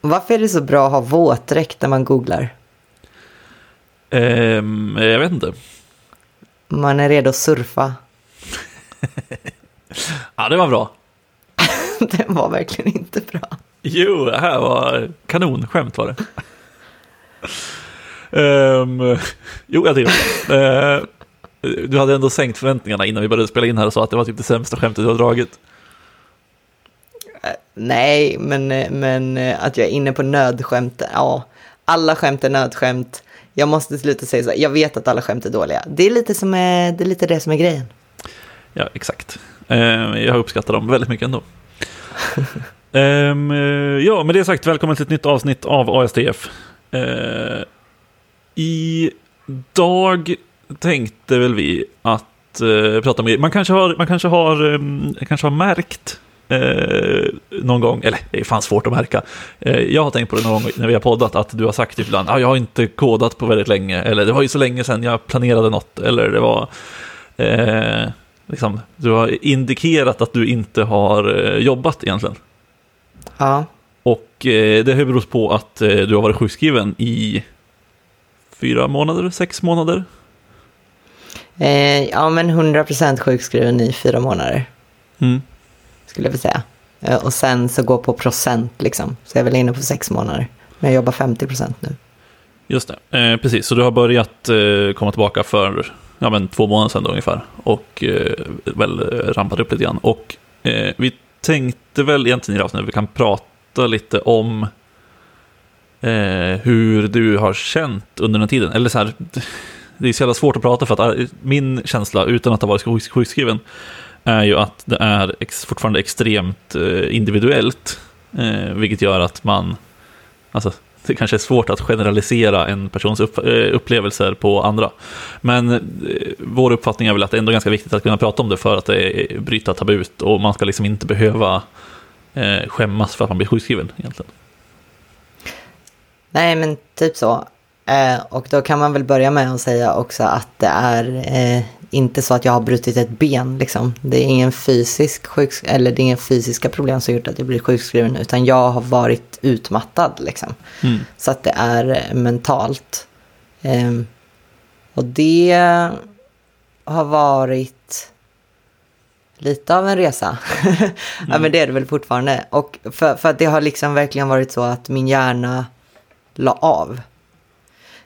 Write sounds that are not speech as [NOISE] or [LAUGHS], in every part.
Varför är det så bra att ha våtdräkt när man googlar? Ehm, jag vet inte. Man är redo att surfa. [LAUGHS] Ja, det var bra. [LAUGHS] det var verkligen inte bra. Jo, det här var kanonskämt var det. Ehm, jo, jag tycker det. Uh, du hade ändå sänkt förväntningarna innan vi började spela in här och sa att det var typ det sämsta skämtet du har dragit. Eh, Nej, men, eh, men eh, att jag är inne på nödskämt, ja. Alla skämt är nödskämt. Jag måste sluta säga så. Jag vet att alla skämt är dåliga. Det är lite, som är, det, är lite det som är grejen. Ja, exakt. Ehm, jag uppskattar dem väldigt mycket ändå. [LAUGHS] Ehm, eh, ja, med det sagt, välkommen till ett nytt avsnitt av ASTF. Uh, idag tänkte väl vi att prata med. Man kanske har, man kanske har, um, kanske har märkt uh, någon gång, eller det är fan svårt att märka. jag har tänkt på det någon gång när vi har poddat att du har sagt typ ibland, ah, jag har inte kodat på väldigt länge, eller det var ju så länge sedan jag planerade något, eller det var liksom, du har indikerat att du inte har jobbat egentligen. Ja. Och eh, det har berott på att eh, du har varit sjukskriven i fyra månader, sex månader. Eh, ja, men 100% sjukskriven i fyra månader. Mm. Skulle jag vilja säga. Eh, och sen så gå på procent liksom. Så jag är väl inne på sex månader. Men jag jobbar 50 procent nu. Just det, eh, precis. Så du har börjat eh, komma tillbaka för ja, men två månader sedan då, ungefär. Och eh, väl eh, rampat upp lite grann. Och eh, vi tänkte väl egentligen i det avsnittet vi kan prata lite om eh, hur du har känt under den tiden. Eller så här, [LAUGHS] det är så jävla svårt att prata för att min känsla, utan att ha varit sjukskriven, är ju att det är ex, fortfarande extremt eh, individuellt. Eh, vilket gör att man, alltså det kanske är svårt att generalisera en persons upp, eh, upplevelser på andra. Men eh, vår uppfattning är väl att det är ändå ganska viktigt att kunna prata om det för att det är eh, bryta tabut och man ska liksom inte behöva eh, skämmas för att man blir sjukskriven egentligen. Nej, men typ så. Eh, och då kan man väl börja med att säga också att det är eh, inte så att jag har brutit ett ben. Liksom. Det är ingen fysisk sjuks eller det är inga fysiska problem som gjort att jag blir sjukskriven. Utan jag har varit utmattad. Liksom. Mm. Så att det är mentalt. Um, och det har varit lite av en resa. [LAUGHS] mm. ja, men det är det väl fortfarande. Och för, för att det har liksom verkligen varit så att min hjärna la av.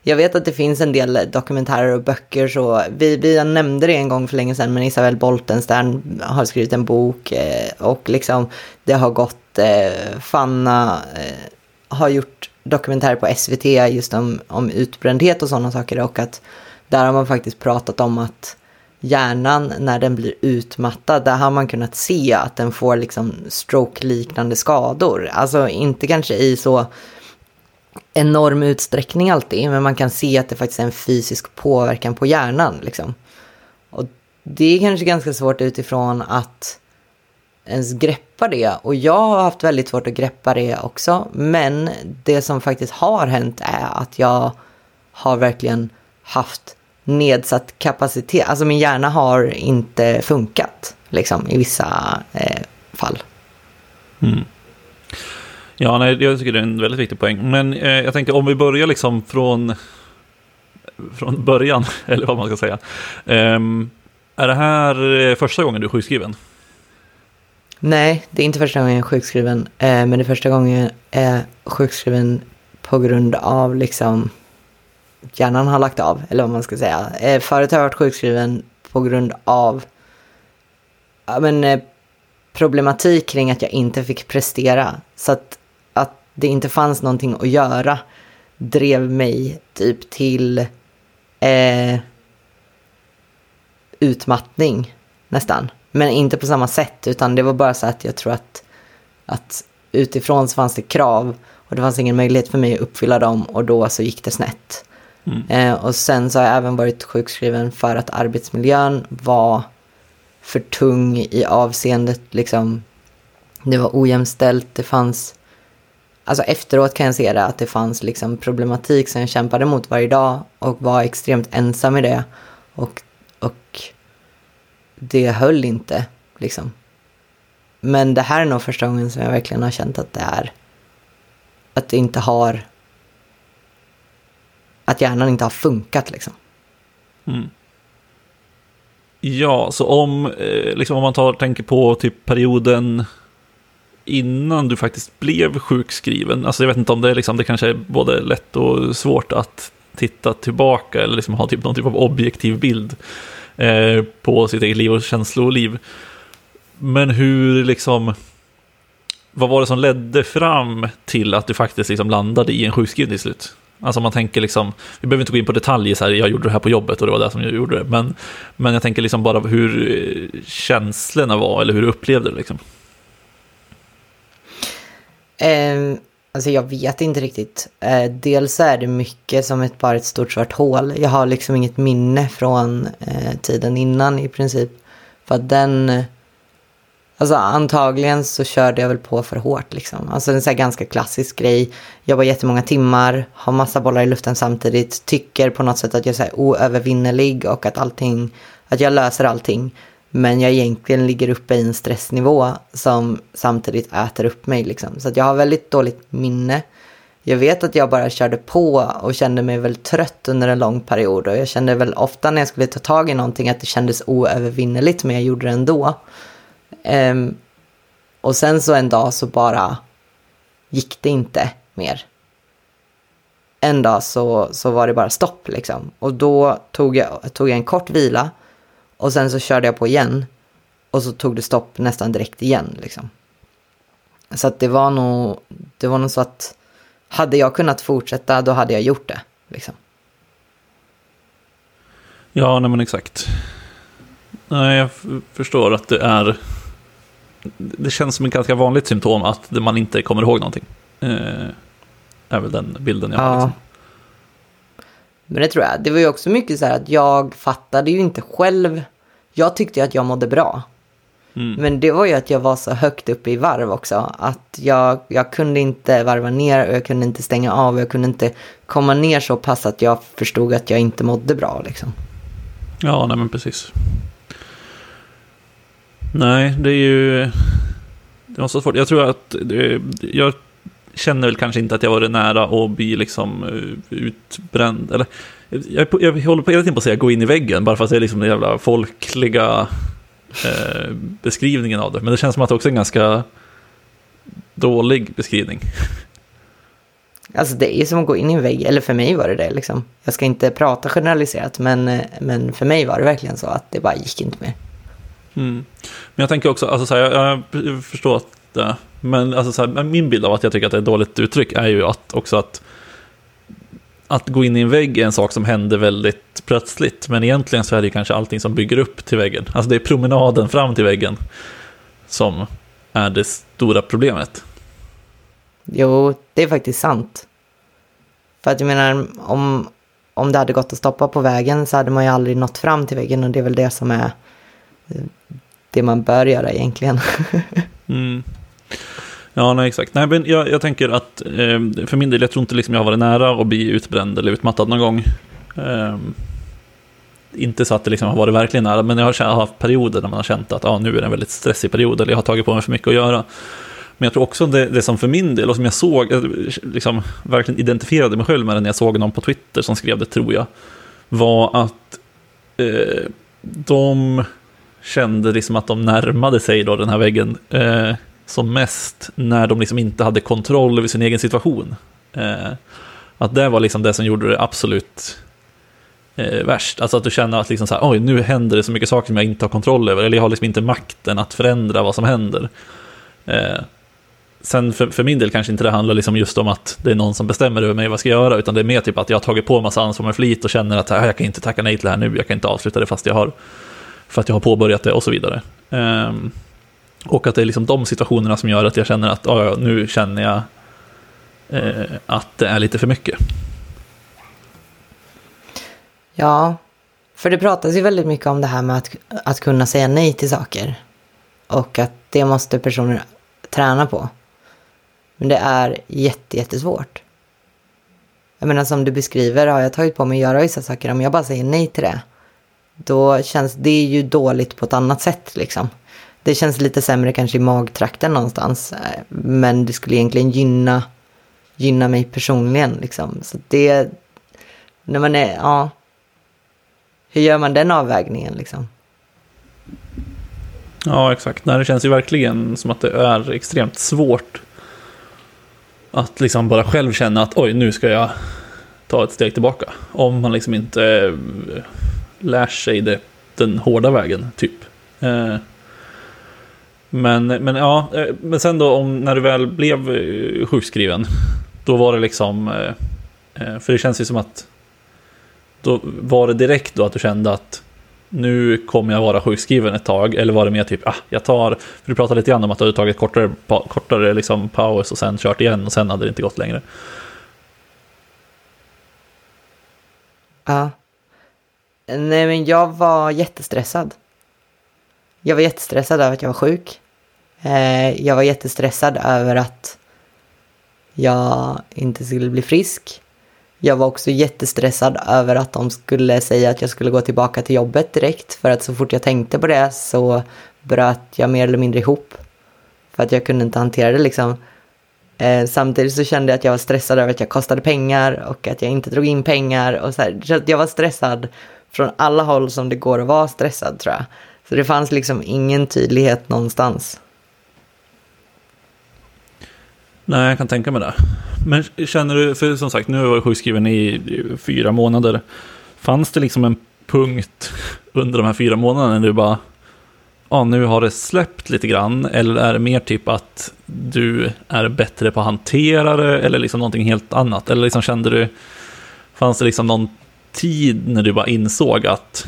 Jag vet att det finns en del dokumentärer och böcker så. Vi, vi nämnde det en gång för länge sedan men Isabel Boltenstern har skrivit en bok eh, och liksom det har gått, eh, Fanna eh, har gjort dokumentärer på SVT just om, om utbrändhet och sådana saker och att där har man faktiskt pratat om att hjärnan när den blir utmattad, där har man kunnat se att den får liksom stroke-liknande skador. Alltså inte kanske i så enorm utsträckning alltid, men man kan se att det faktiskt är en fysisk påverkan på hjärnan. Liksom. Och det är kanske ganska svårt utifrån att ens greppa det. Och jag har haft väldigt svårt att greppa det också. Men det som faktiskt har hänt är att jag har verkligen haft nedsatt kapacitet. Alltså min hjärna har inte funkat liksom, i vissa eh, fall. Mm. Ja, nej, jag tycker det är en väldigt viktig poäng. Men eh, jag tänkte om vi börjar liksom från, från början, [LAUGHS] eller vad man ska säga. Eh, är det här eh, första gången du är sjukskriven? Nej, det är inte första gången jag är sjukskriven. Eh, men det är första gången jag är sjukskriven på grund av liksom hjärnan har lagt av, eller vad man ska säga. Eh, förut har jag varit sjukskriven på grund av ja, men, eh, problematik kring att jag inte fick prestera. Så att det inte fanns någonting att göra drev mig typ till eh, utmattning nästan. Men inte på samma sätt utan det var bara så att jag tror att, att utifrån så fanns det krav och det fanns ingen möjlighet för mig att uppfylla dem och då så gick det snett. Mm. Eh, och sen så har jag även varit sjukskriven för att arbetsmiljön var för tung i avseendet liksom. Det var ojämställt, det fanns alltså efteråt kan jag se det, att det fanns liksom problematik som jag kämpade mot varje dag och var extremt ensam i det. Och, och det höll inte, liksom. Men det här är nog första gången som jag verkligen har känt att det är att det inte har... Att hjärnan inte har funkat liksom. Mm. Ja, så om, eh, liksom om man tar, tänker på typ perioden innan du faktiskt blev sjukskriven. Alltså jag vet inte om det är liksom, det kanske är både lätt och svårt att titta tillbaka eller liksom ha typ någon typ av objektiv bild eh, på sitt eget liv och känsloliv. Men hur liksom, vad var det som ledde fram till att du faktiskt liksom landade i en sjukskrivning till slut? Alltså man tänker liksom, vi behöver inte gå in på detaljer så här, jag gjorde det här på jobbet och det var det som jag gjorde det. Men, men jag tänker liksom bara hur eh, känslorna var eller hur du upplevde det liksom. Eh, alltså jag vet inte riktigt. Eh, dels är det mycket som ett, bara ett stort svart hål. Jag har liksom inget minne från eh, tiden innan i princip. För att den... Alltså antagligen så körde jag väl på för hårt liksom. Alltså en sån här ganska klassisk grej. Jobbar jättemånga timmar, har massa bollar i luften samtidigt. Tycker på något sätt att jag är så oövervinnerlig och att allting, att jag löser allting. Men jag egentligen ligger uppe i en stressnivå som samtidigt äter upp mig. Liksom. Så att jag har väldigt dåligt minne. Jag vet att jag bara körde på och kände mig väldigt trött under en lång period. Och jag kände väl ofta när jag skulle ta tag i någonting att det kändes oövervinneligt, men jag gjorde det ändå. Um, och sen så en dag så bara gick det inte mer. En dag så, så var det bara stopp liksom. Och då tog jag, tog jag en kort vila och sen så körde jag på igen. Och så tog det stopp nästan direkt igen liksom. Så att det var nog, det var nog så att hade jag kunnat fortsätta då hade jag gjort det. Liksom. Ja, nej men exakt. Nej, jag förstår att det är... Det känns som ett ganska vanligt symptom att man inte kommer ihåg någonting. Eh, är väl den bilden jag har. Liksom. Men det tror jag. Det var ju också mycket så här att jag fattade ju inte själv. Jag tyckte att jag mådde bra. Mm. Men det var ju att jag var så högt uppe i varv också. Att jag, jag kunde inte varva ner och jag kunde inte stänga av. Jag kunde inte komma ner så pass att jag förstod att jag inte mådde bra liksom. Ja, nej men precis. Nej, det är ju... Det var så svårt. Jag tror att... Jag känner väl kanske inte att jag varit nära att bli liksom utbränd. Eller, jag, jag håller på hela tiden på att säga gå in i väggen, bara för att det är liksom den jävla folkliga eh, beskrivningen av det. Men det känns som att det också är en ganska dålig beskrivning. Alltså det är ju som att gå in i en vägg, eller för mig var det det liksom. Jag ska inte prata generaliserat, men, eh, men för mig var det verkligen så att det bara gick inte mer. Mm. Men jag tänker också, alltså så här, jag, jag förstår att det, men alltså så här, min bild av att jag tycker att det är ett dåligt uttryck är ju att också att att gå in i en vägg är en sak som händer väldigt plötsligt, men egentligen så är det kanske allting som bygger upp till väggen. Alltså det är promenaden fram till väggen som är det stora problemet. Jo, det är faktiskt sant. För att jag menar, om, om det hade gått att stoppa på vägen så hade man ju aldrig nått fram till väggen och det är väl det som är det man bör göra egentligen. [LAUGHS] mm. Ja, nej, exakt. Nej, men jag, jag tänker att eh, för min del, jag tror inte liksom jag har varit nära att bli utbränd eller utmattad någon gång. Eh, inte så att det liksom har varit verkligen nära, men jag har haft perioder när man har känt att ah, nu är det en väldigt stressig period, eller jag har tagit på mig för mycket att göra. Men jag tror också det, det som för min del, och som jag såg, jag liksom verkligen identifierade mig själv med det när jag såg någon på Twitter som skrev det, tror jag, var att eh, de kände liksom att de närmade sig då den här väggen eh, som mest när de liksom inte hade kontroll över sin egen situation. Eh, att det var liksom det som gjorde det absolut eh, värst. Alltså att du känner att liksom så här, oj, nu händer det så mycket saker som jag inte har kontroll över, eller jag har liksom inte makten att förändra vad som händer. Eh, sen för, för, min del kanske inte det handlar liksom just om att det är någon som bestämmer över mig vad jag ska göra, utan det är mer typ att jag har tagit på en massa ansvar med flit och känner att ah, jag kan inte tacka nej till det här nu, jag kan inte avsluta det fast jag har, för att jag har påbörjat det och så vidare. Um, och att det är liksom de situationerna som gör att jag känner att oh nu känner jag eh, att det är lite för mycket. Ja, för det pratas ju väldigt mycket om det här med att, att kunna säga nej till saker. Och att det måste personer träna på. Men det är jätte, jättesvårt. Jag menar som du beskriver, har jag tagit på mig att göra vissa saker, om jag bara säger nej till det, då känns det ju dåligt på ett annat sätt liksom. Det känns lite sämre kanske i magtrakten någonstans. Eh, men det skulle egentligen gynna, gynna mig personligen liksom. Så det, när man är, ja, hur gör man den avvägningen liksom? Ja, exakt. Nej, det känns ju verkligen som att det är extremt svårt att liksom bara själv känna att oj, nu ska jag ta ett steg tillbaka. Om man liksom inte äh, lär sig det, den hårda vägen, typ. Äh, men, men ja, eh, men sen då om när du väl blev eh, sjukskriven, då var det liksom, eh, för det känns ju som att då var det direkt då att du kände att nu kommer jag vara sjukskriven ett tag, eller var det mer typ, ah, jag tar, för du pratade lite grann om att du hade tagit kortare, kortare liksom paus och sen kört igen och sen hade det inte gått längre. Ja. Nej men jag var jättestressad. Jag var jättestressad över att jag var sjuk. Eh, jag var jättestressad över att jag inte skulle bli frisk. Jag var också jättestressad över att de skulle säga att jag skulle gå tillbaka till jobbet direkt. För att så fort jag tänkte på det så bröt jag mer eller mindre ihop. För att jag kunde inte hantera det liksom. Eh, samtidigt så kände jag att jag var stressad över att jag kostade pengar och att jag inte drog in pengar. Och så, här. så jag var stressad från alla håll som det går att vara stressad tror jag. Så det fanns liksom ingen tydlighet någonstans. Nej, jag kan tänka mig det. Men känner du, för som sagt, nu har jag varit sjukskriven i fyra månader. Fanns det liksom en punkt under de här fyra månaderna när du bara, ja nu har det släppt lite grann? Eller är det mer typ att du är bättre på att hantera det? Eller liksom någonting helt annat? Eller liksom kände du, fanns det liksom någon tid när du bara insåg att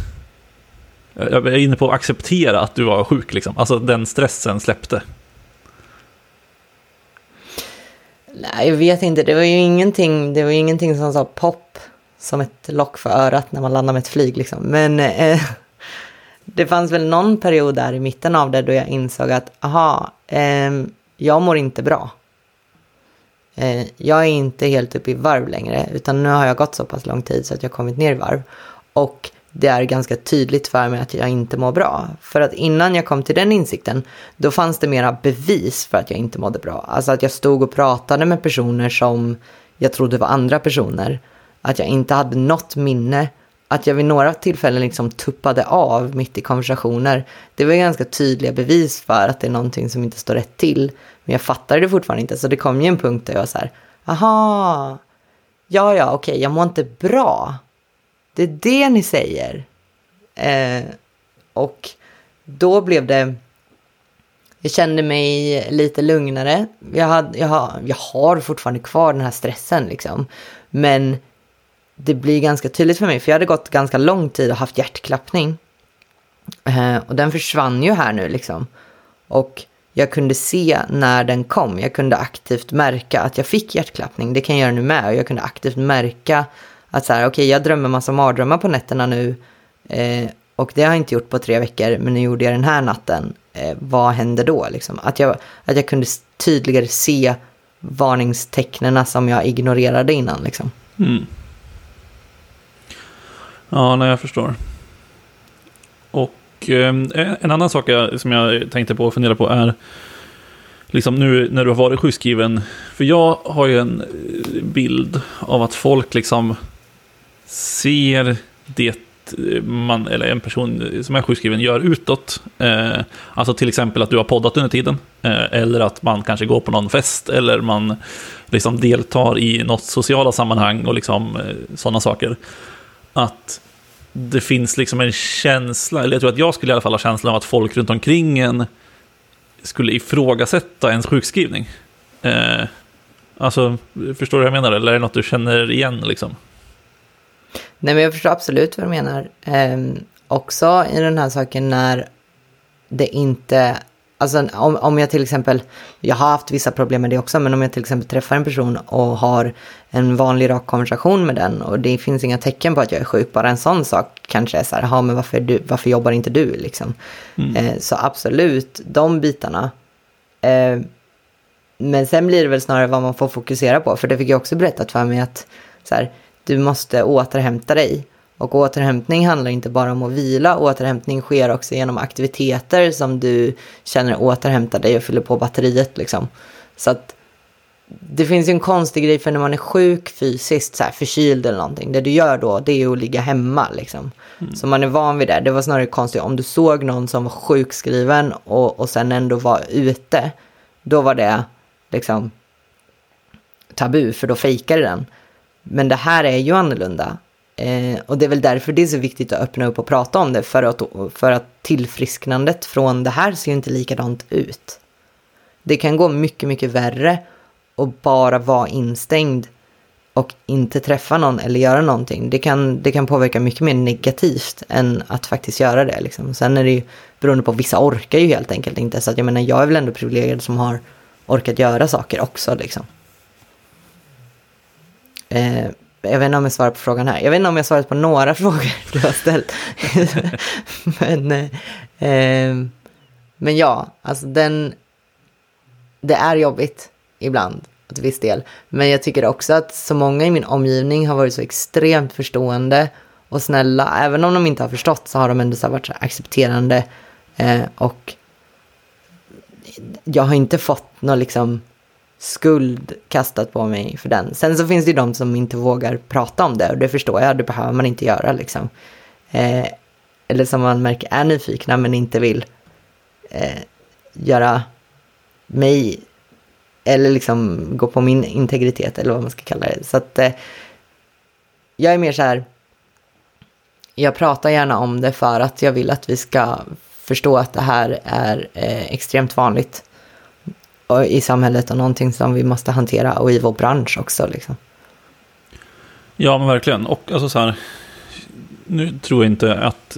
jag är inne på att acceptera att du var sjuk, liksom. alltså den stressen släppte. Nej, jag vet inte. Det var ju ingenting, det var ingenting som sa pop som ett lock för örat när man landar med ett flyg. Liksom. Men eh, [LAUGHS] det fanns väl någon period där i mitten av det då jag insåg att aha, eh, jag mår inte bra. Eh, jag är inte helt uppe i varv längre, utan nu har jag gått så pass lång tid så att jag kommit ner i varv. Och det är ganska tydligt för mig att jag inte mår bra. För att innan jag kom till den insikten, då fanns det mera bevis för att jag inte mådde bra. Alltså att jag stod och pratade med personer som jag trodde var andra personer. Att jag inte hade något minne. Att jag vid några tillfällen liksom tuppade av mitt i konversationer. Det var ganska tydliga bevis för att det är någonting som inte står rätt till. Men jag fattade det fortfarande inte. Så det kom ju en punkt där jag var så här, aha, ja, ja, okej, jag mår inte bra. Det är det ni säger. Eh, och då blev det... Jag kände mig lite lugnare. Jag, hade, jag, har, jag har fortfarande kvar den här stressen liksom. Men det blir ganska tydligt för mig, för jag hade gått ganska lång tid och haft hjärtklappning. Eh, och den försvann ju här nu liksom. Och jag kunde se när den kom. Jag kunde aktivt märka att jag fick hjärtklappning. Det kan jag göra nu med. Och jag kunde aktivt märka att så här, okej, okay, jag drömmer massa mardrömmar på nätterna nu. Eh, och det har jag inte gjort på tre veckor, men nu gjorde jag den här natten. Eh, vad händer då? Liksom? Att, jag, att jag kunde tydligare se varningstecknen som jag ignorerade innan. Liksom. Mm. Ja, nej, jag förstår. Och eh, en annan sak jag, som jag tänkte på och funderade på är liksom nu när du har varit sjukskriven. För jag har ju en eh, bild av att folk liksom ser det eh, man, eller en person som är sjukskriven gör utåt. Eh, alltså till exempel att du har poddat under tiden. Eh, eller att man kanske går på någon fest. Eller man liksom deltar i något sociala sammanhang och liksom, eh, sådana saker. Att det finns liksom en känsla, eller jag tror att jag skulle i alla fall ha känslan av att folk runt omkring en skulle ifrågasätta ens sjukskrivning. Eh, alltså, förstår du vad jag menar? Eller är det något du känner igen liksom? Nej, men jag förstår absolut vad du menar. Eh, också i den här saken när det inte... Alltså om, om jag till exempel, jag har haft vissa problem med det också, men om jag till exempel träffar en person och har en vanlig rak konversation med den och det finns inga tecken på att jag är sjuk, bara en sån sak kanske är så här, men varför, du, varför jobbar inte du liksom? Mm. Eh, så absolut, de bitarna. Eh, men sen blir det väl snarare vad man får fokusera på, för det fick jag också berättat för mig att så här, du måste återhämta dig. Och återhämtning handlar inte bara om att vila, återhämtning sker också genom aktiviteter som du känner återhämtar dig och fyller på batteriet. Liksom. Så att det finns ju en konstig grej för när man är sjuk fysiskt, så här, förkyld eller någonting. Det du gör då, det är att ligga hemma liksom. Mm. Så man är van vid det. Det var snarare konstigt om du såg någon som var sjukskriven och, och sen ändå var ute. Då var det liksom tabu, för då fejkade den. Men det här är ju annorlunda. Eh, och det är väl därför det är så viktigt att öppna upp och prata om det. För att, för att tillfrisknandet från det här ser ju inte likadant ut. Det kan gå mycket, mycket värre och bara vara instängd och inte träffa någon eller göra någonting. Det kan, det kan påverka mycket mer negativt än att faktiskt göra det. Liksom. Sen är det ju beroende på, vissa orkar ju helt enkelt inte. Så att jag menar, jag är väl ändå privilegierad som har orkat göra saker också. Liksom. Eh, jag vet inte om jag svarar på frågan här. Jag vet inte om jag svarat på några [LAUGHS] frågor du har ställt. [LAUGHS] men, eh, eh, men ja, alltså den... Det är jobbigt ibland, till viss del. Men jag tycker också att så många i min omgivning har varit så extremt förstående och snälla. Även om de inte har förstått så har de ändå så varit så accepterande. Eh, och jag har inte fått något liksom skuld kastat på mig för den. Sen så finns det ju de som inte vågar prata om det och det förstår jag, det behöver man inte göra liksom. Eh, eller som man märker är nyfikna men inte vill eh, göra mig eller liksom gå på min integritet eller vad man ska kalla det. Så att eh, jag är mer så här, jag pratar gärna om det för att jag vill att vi ska förstå att det här är eh, extremt vanligt i samhället och någonting som vi måste hantera och i vår bransch också. Liksom. Ja, men verkligen. Och alltså så här, nu tror jag inte att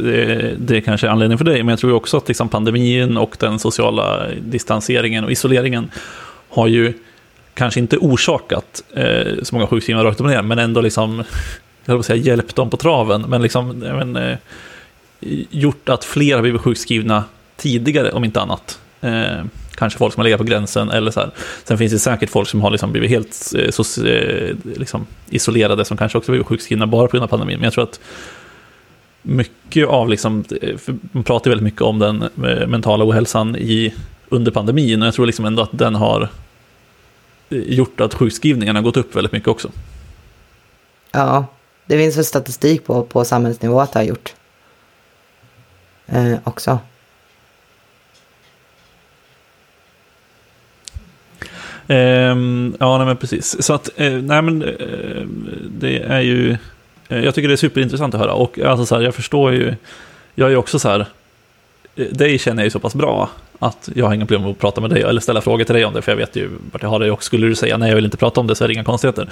det kanske är anledningen för dig, men jag tror också att liksom pandemin och den sociala distanseringen och isoleringen har ju kanske inte orsakat eh, så många sjukskrivna rakt upp och ner, men ändå liksom, [LAUGHS] jag höll på att säga hjälpt dem på traven, men liksom men, eh, gjort att fler har blivit sjukskrivna tidigare, om inte annat. Eh, kanske folk som har legat på gränsen. Eller så här. Sen finns det säkert folk som har liksom blivit helt eh, så, eh, liksom, isolerade, som kanske också blivit sjukskrivna bara på grund av pandemin. Men jag tror att mycket av, liksom, eh, man pratar väldigt mycket om den eh, mentala ohälsan i, under pandemin, och jag tror liksom ändå att den har eh, gjort att sjukskrivningarna har gått upp väldigt mycket också. Ja, det finns väl statistik på, på samhällsnivå att det har gjort. Eh, också. Ehm, ja, nej, men precis. Så att, eh, nej men eh, det är ju, eh, jag tycker det är superintressant att höra. Och alltså så här, jag förstår ju, jag är ju också så här, eh, dig känner jag ju så pass bra att jag har inga problem med att prata med dig eller ställa frågor till dig om det, för jag vet ju vart jag har dig och skulle du säga nej, jag vill inte prata om det så är det inga konstigheter.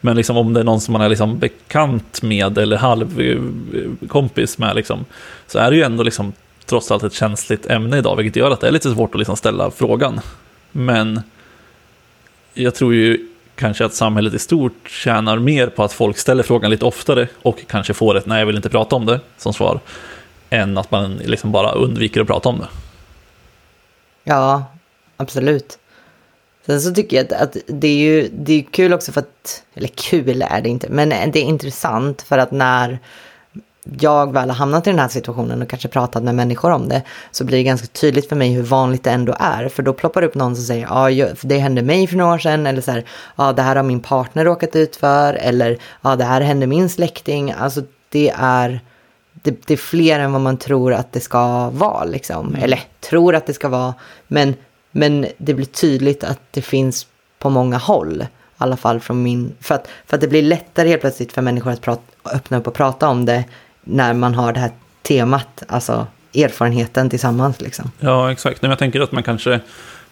Men liksom om det är någon som man är liksom bekant med eller halvkompis eh, med, liksom, så är det ju ändå liksom trots allt ett känsligt ämne idag, vilket gör att det är lite svårt att liksom ställa frågan. Men jag tror ju kanske att samhället i stort tjänar mer på att folk ställer frågan lite oftare och kanske får ett nej, jag vill inte prata om det som svar, än att man liksom bara undviker att prata om det. Ja, absolut. Sen så tycker jag att, det är ju det är kul också för att, eller kul är det inte, men det är intressant för att när jag väl har hamnat i den här situationen och kanske pratat med människor om det så blir det ganska tydligt för mig hur vanligt det ändå är. För då ploppar det upp någon som säger ja, det hände mig för några år sedan eller så här, ja, det här har min partner råkat ut för eller ja, det här hände min släkting. Alltså det är, det, det är fler än vad man tror att det ska vara liksom. Mm. Eller tror att det ska vara, men, men det blir tydligt att det finns på många håll. I alla fall från min, för att, för att det blir lättare helt plötsligt för människor att prata, öppna upp och prata om det när man har det här temat, alltså erfarenheten tillsammans. Liksom. Ja, exakt. Men jag tänker att man kanske,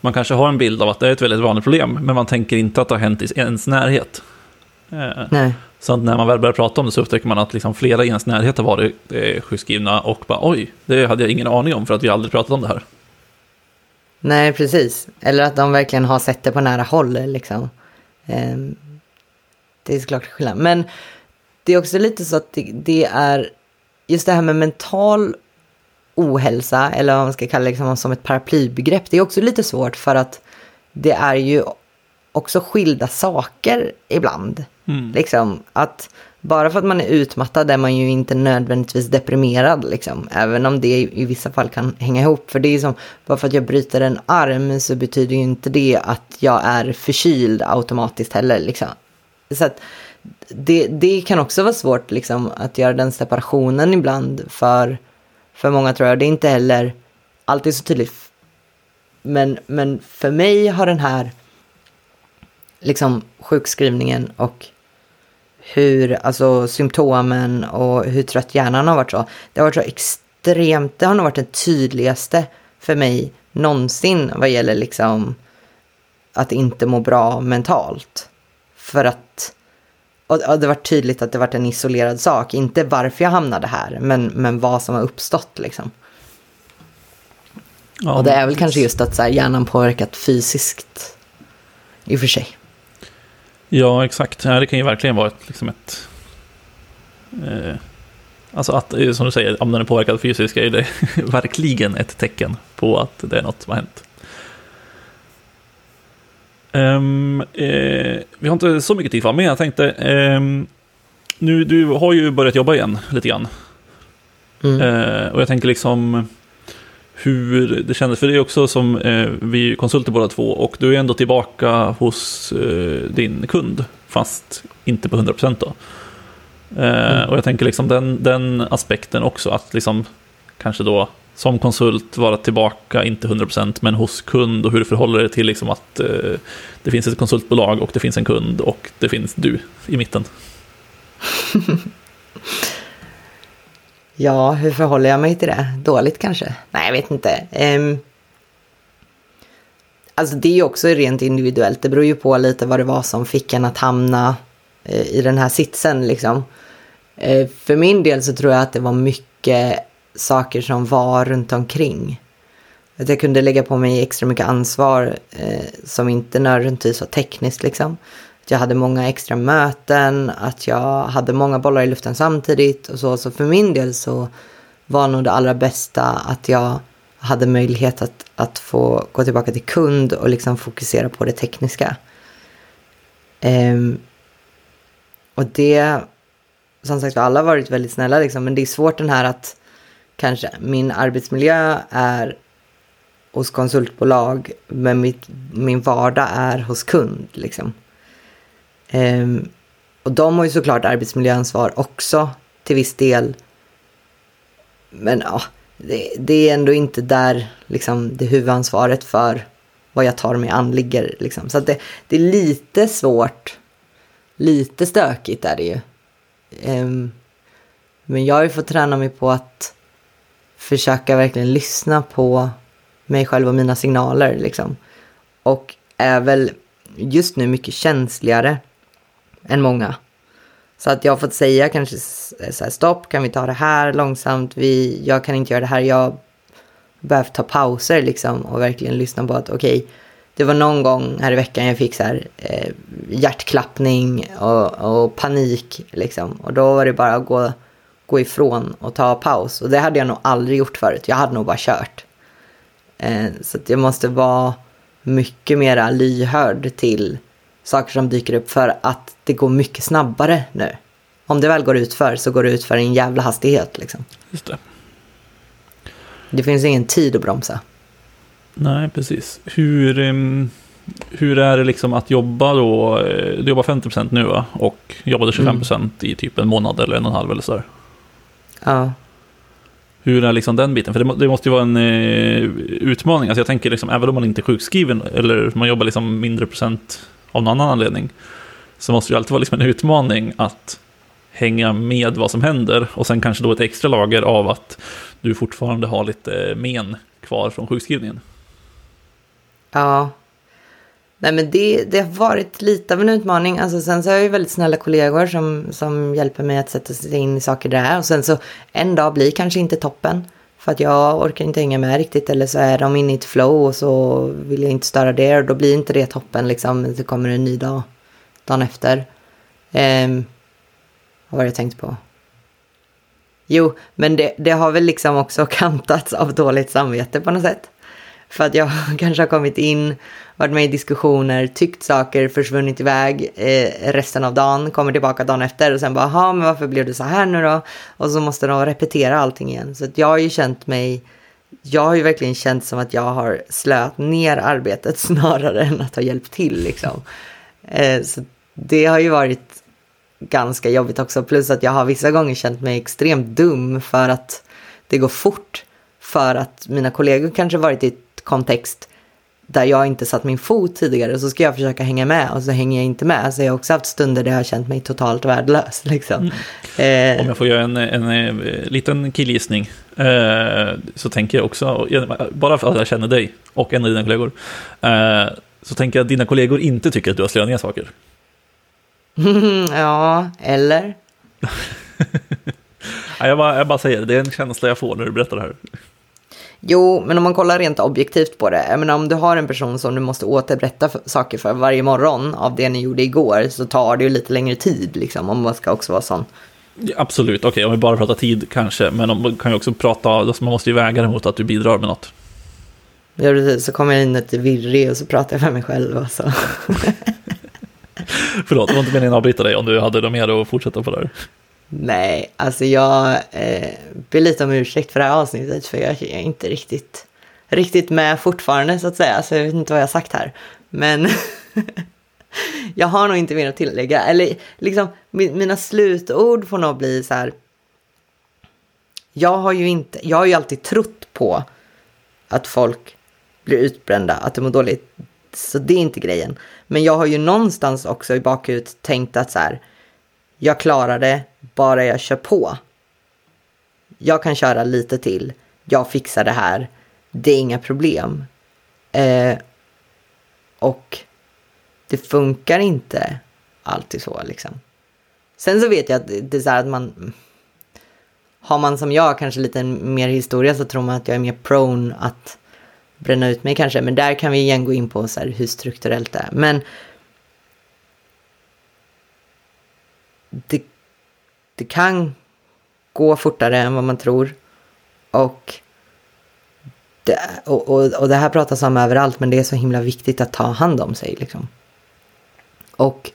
man kanske har en bild av att det är ett väldigt vanligt problem, men man tänker inte att det har hänt i ens närhet. Eh, Nej. Så när man väl börjar prata om det så upptäcker man att liksom flera i ens närhet har varit eh, sjukskrivna och bara oj, det hade jag ingen aning om för att vi aldrig pratat om det här. Nej, precis. Eller att de verkligen har sett det på nära håll. Liksom. Eh, det är såklart skillnad. Men det är också lite så att det, det är just det här med mental ohälsa, eller vad man ska kalla det liksom, som ett paraplybegrepp, det är också lite svårt för att det är ju också skilda saker ibland. Mm. Liksom, att bara för att man är utmattad är man ju inte nödvändigtvis deprimerad, liksom. Även om det i vissa fall kan hänga ihop. För det är som, bara för att jag bryter en arm så betyder ju inte det att jag är förkyld automatiskt heller, liksom. Så att det, det kan också vara svårt, liksom, att göra den separationen ibland för, för många, tror jag. Det är inte heller alltid så tydligt. Men, men för mig har den här liksom sjukskrivningen och hur, alltså symptomen och hur trött hjärnan har varit så. Det har varit så extremt, det har nog varit det tydligaste för mig någonsin vad gäller liksom att inte må bra mentalt. För att, och det var tydligt att det var en isolerad sak, inte varför jag hamnade här, men, men vad som har uppstått liksom. Ja, och det är väl kanske just att så här, hjärnan påverkat fysiskt i och för sig. Ja, exakt. det kan ju verkligen vara ett, liksom ett eh, Alltså att, eh, som du säger, om den är påverkad fysiskt är det [LAUGHS] verkligen ett tecken på att det är något som har hänt. Um, eh, vi har inte så mycket tid kvar, men jag tänkte, um, nu, du har ju börjat jobba igen lite grann. Mm. Uh, och jag tänker liksom, hur det kändes. För det är också som eh, vi är konsulter båda två och du är ändå tillbaka hos eh, din kund. Fast inte på 100% då. Mm. Och jag tänker liksom den, den aspekten också. Att liksom kanske då som konsult vara tillbaka, inte 100% men hos kund och hur du förhåller dig till liksom att eh, det finns ett konsultbolag och det finns en kund och det finns du i mitten. [LAUGHS] Ja, hur förhåller jag mig till det? Dåligt kanske? Nej, jag vet inte. Um, alltså det är ju också rent individuellt. Det beror ju på lite vad det var som fick en att hamna uh, i den här sitsen liksom. Uh, för min del så tror jag att det var mycket saker som var runt omkring. Att jag kunde lägga på mig extra mycket ansvar eh, som inte nödvändigtvis var tekniskt liksom att jag hade många extra möten, att jag hade många bollar i luften samtidigt och så. Så för min del så var nog det allra bästa att jag hade möjlighet att, att få gå tillbaka till kund och liksom fokusera på det tekniska. Um, och det, som sagt alla har varit väldigt snälla liksom, men det är svårt den här att kanske min arbetsmiljö är hos konsultbolag, men mitt, min vardag är hos kund liksom. Ehm, och de har ju såklart arbetsmiljöansvar också till viss del. Men ja, det, det, är ändå inte där liksom, det huvudansvaret för vad jag tar mig an ligger. Liksom. Så det, det, är lite svårt, lite stökigt är det ju. Ehm, men jag har ju fått träna mig på att försöka verkligen lyssna på mig själv och mina signaler. Liksom. Och är väl just nu mycket känsligare än många. Så att jag har fått säga kanske eh, så här, stopp, kan vi ta det här långsamt? Vi, jag kan inte göra det här. Jag behöver ta pauser liksom och verkligen lyssna på att okej, okay, det var någon gång här i veckan jag fick så här, eh, hjärtklappning och, och, panik liksom. Och då var det bara att gå, gå ifrån och ta paus. Och det hade jag nog aldrig gjort förut. Jag hade nog bara kört. Eh, så jag måste vara mycket mer lyhörd till saker som dyker upp för att det går mycket snabbare nu. Om det väl går ut för så går det ut för en jävla hastighet liksom. Just det. Det finns ingen tid att bromsa. Nej, precis. Hur, hur är det liksom att jobba då? Eh, du jobbar 50% nu va? Och jobbade 25% mm. i typ en månad eller en och en halv eller så. Ja. Hur är liksom den biten? För det, måste ju vara en eh, utmaning. Alltså jag tänker liksom, även om man inte är sjukskriven eller man jobbar liksom mindre procent av någon annan anledning, så måste det alltid vara liksom en utmaning att hänga med vad som händer och sen kanske då ett extra lager av att du fortfarande har lite men kvar från sjukskrivningen. Ja. Nej men det, det har varit lite av en utmaning. Alltså, sen så har jag ju väldigt snälla kollegor som, som hjälper mig att sätta sig in i saker där. Och sen så en dag blir kanske inte toppen. För att jag orkar inte hänga med riktigt eller så är de inne i ett flow och så vill jag inte störa det och då blir inte det toppen liksom. Det kommer en ny dag dagen efter. Um, vad var det jag tänkt på? Jo, men det, det har väl liksom också [LAUGHS] kantats av dåligt samvete på något sätt. För att jag [LAUGHS] kanske har kommit in, varit med i diskussioner, tyckt saker, försvunnit iväg eh, resten av dagen, kommer tillbaka dagen efter och sen bara, jaha, men varför blev det så här nu då? Och så måste de repetera allting igen. Så att jag har ju känt mig, jag har ju verkligen känt som att jag har slöat ner arbetet [LAUGHS] snarare än att ha hjälpt till liksom. Eh, så det har ju varit ganska jobbigt också. Plus att jag har vissa gånger känt mig extremt dum för att det går fort. För att mina kollegor kanske varit i ett kontext där jag inte satt min fot tidigare så ska jag försöka hänga med och så hänger jag inte med. Så jag har också haft stunder där jag har känt mig totalt värdelös. Liksom. Mm. Eh. Om jag får göra en, en, en liten killgissning eh, så tänker jag också, bara för att jag känner dig och en av dina kollegor, eh, så tänker jag att dina kollegor inte tycker att du har ner saker. [LAUGHS] ja, eller? [LAUGHS] jag, bara, jag bara säger det, det är en känsla jag får när du berättar det här. Jo, men om man kollar rent objektivt på det. Jag menar, om du har en person som du måste återberätta för, saker för varje morgon av det ni gjorde igår så tar det ju lite längre tid liksom, om man ska också vara sån. Ja, absolut, okej, okay, om vi bara pratar tid kanske, men om, man kan ju också prata, alltså man måste ju väga det mot att du bidrar med något. Ja, precis, så kommer jag in lite virrig och så pratar jag för mig själv och så. [LAUGHS] Förlåt, det var inte meningen att avbryta dig om du hade något mer att fortsätta på där. Nej, alltså jag eh, ber lite om ursäkt för det här avsnittet för jag, är inte riktigt, riktigt med fortfarande så att säga, så jag vet inte vad jag har sagt här. Men [LAUGHS] jag har nog inte mer att tillägga, eller liksom mina slutord får nog bli så här. Jag har ju inte, jag har ju alltid trott på att folk blir utbrända, att de mår dåligt. Så det är inte grejen. Men jag har ju någonstans också i bakhuvudet tänkt att så här, jag klarar det bara jag kör på. Jag kan köra lite till, jag fixar det här, det är inga problem. Eh, och det funkar inte alltid så liksom. Sen så vet jag att det är så här att man har man som jag kanske lite mer historia så tror man att jag är mer prone att bränna ut mig kanske. Men där kan vi igen gå in på så hur strukturellt det är. Men det, det kan gå fortare än vad man tror. Och det, och, och, och det här pratas om överallt men det är så himla viktigt att ta hand om sig. Liksom. Och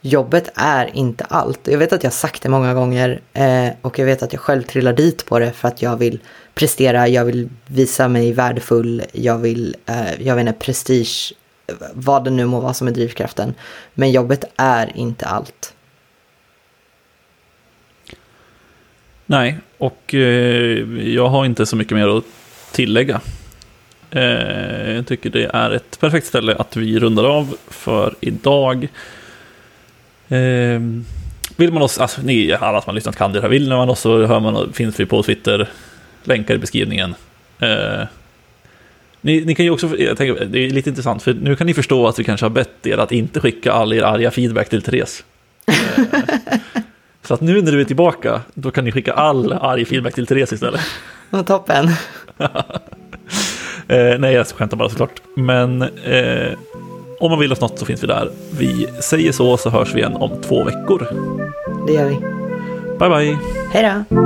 jobbet är inte allt. Jag vet att jag sagt det många gånger eh, och jag vet att jag själv trillar dit på det för att jag vill prestera, jag vill visa mig värdefull, jag vill, eh, jag vet inte, prestige, vad det nu må vara som är drivkraften. Men jobbet är inte allt. Nej, och eh, jag har inte så mycket mer att tillägga. Eh, jag tycker det är ett perfekt ställe att vi rundar av för idag. Eh, vill man oss, alltså ni alla som har lyssnat kan det här, vill man oss så hör man, finns vi på Twitter, länkar i beskrivningen. Eh, ni, ni, kan ju också, jag tänker, det är lite intressant, för nu kan ni förstå att vi kanske har bett er att inte skicka all er arga feedback till Therese. [LAUGHS] Så att nu när du är tillbaka, då kan ni skicka all arg feedback till Therese istället. [LAUGHS] Vad toppen. [LAUGHS] eh, nej, jag skämtar bara såklart. Men eh, om man vill oss något så finns vi där. Vi säger så, så hörs vi igen om två veckor. Det gör vi. Bye, bye. Hej då.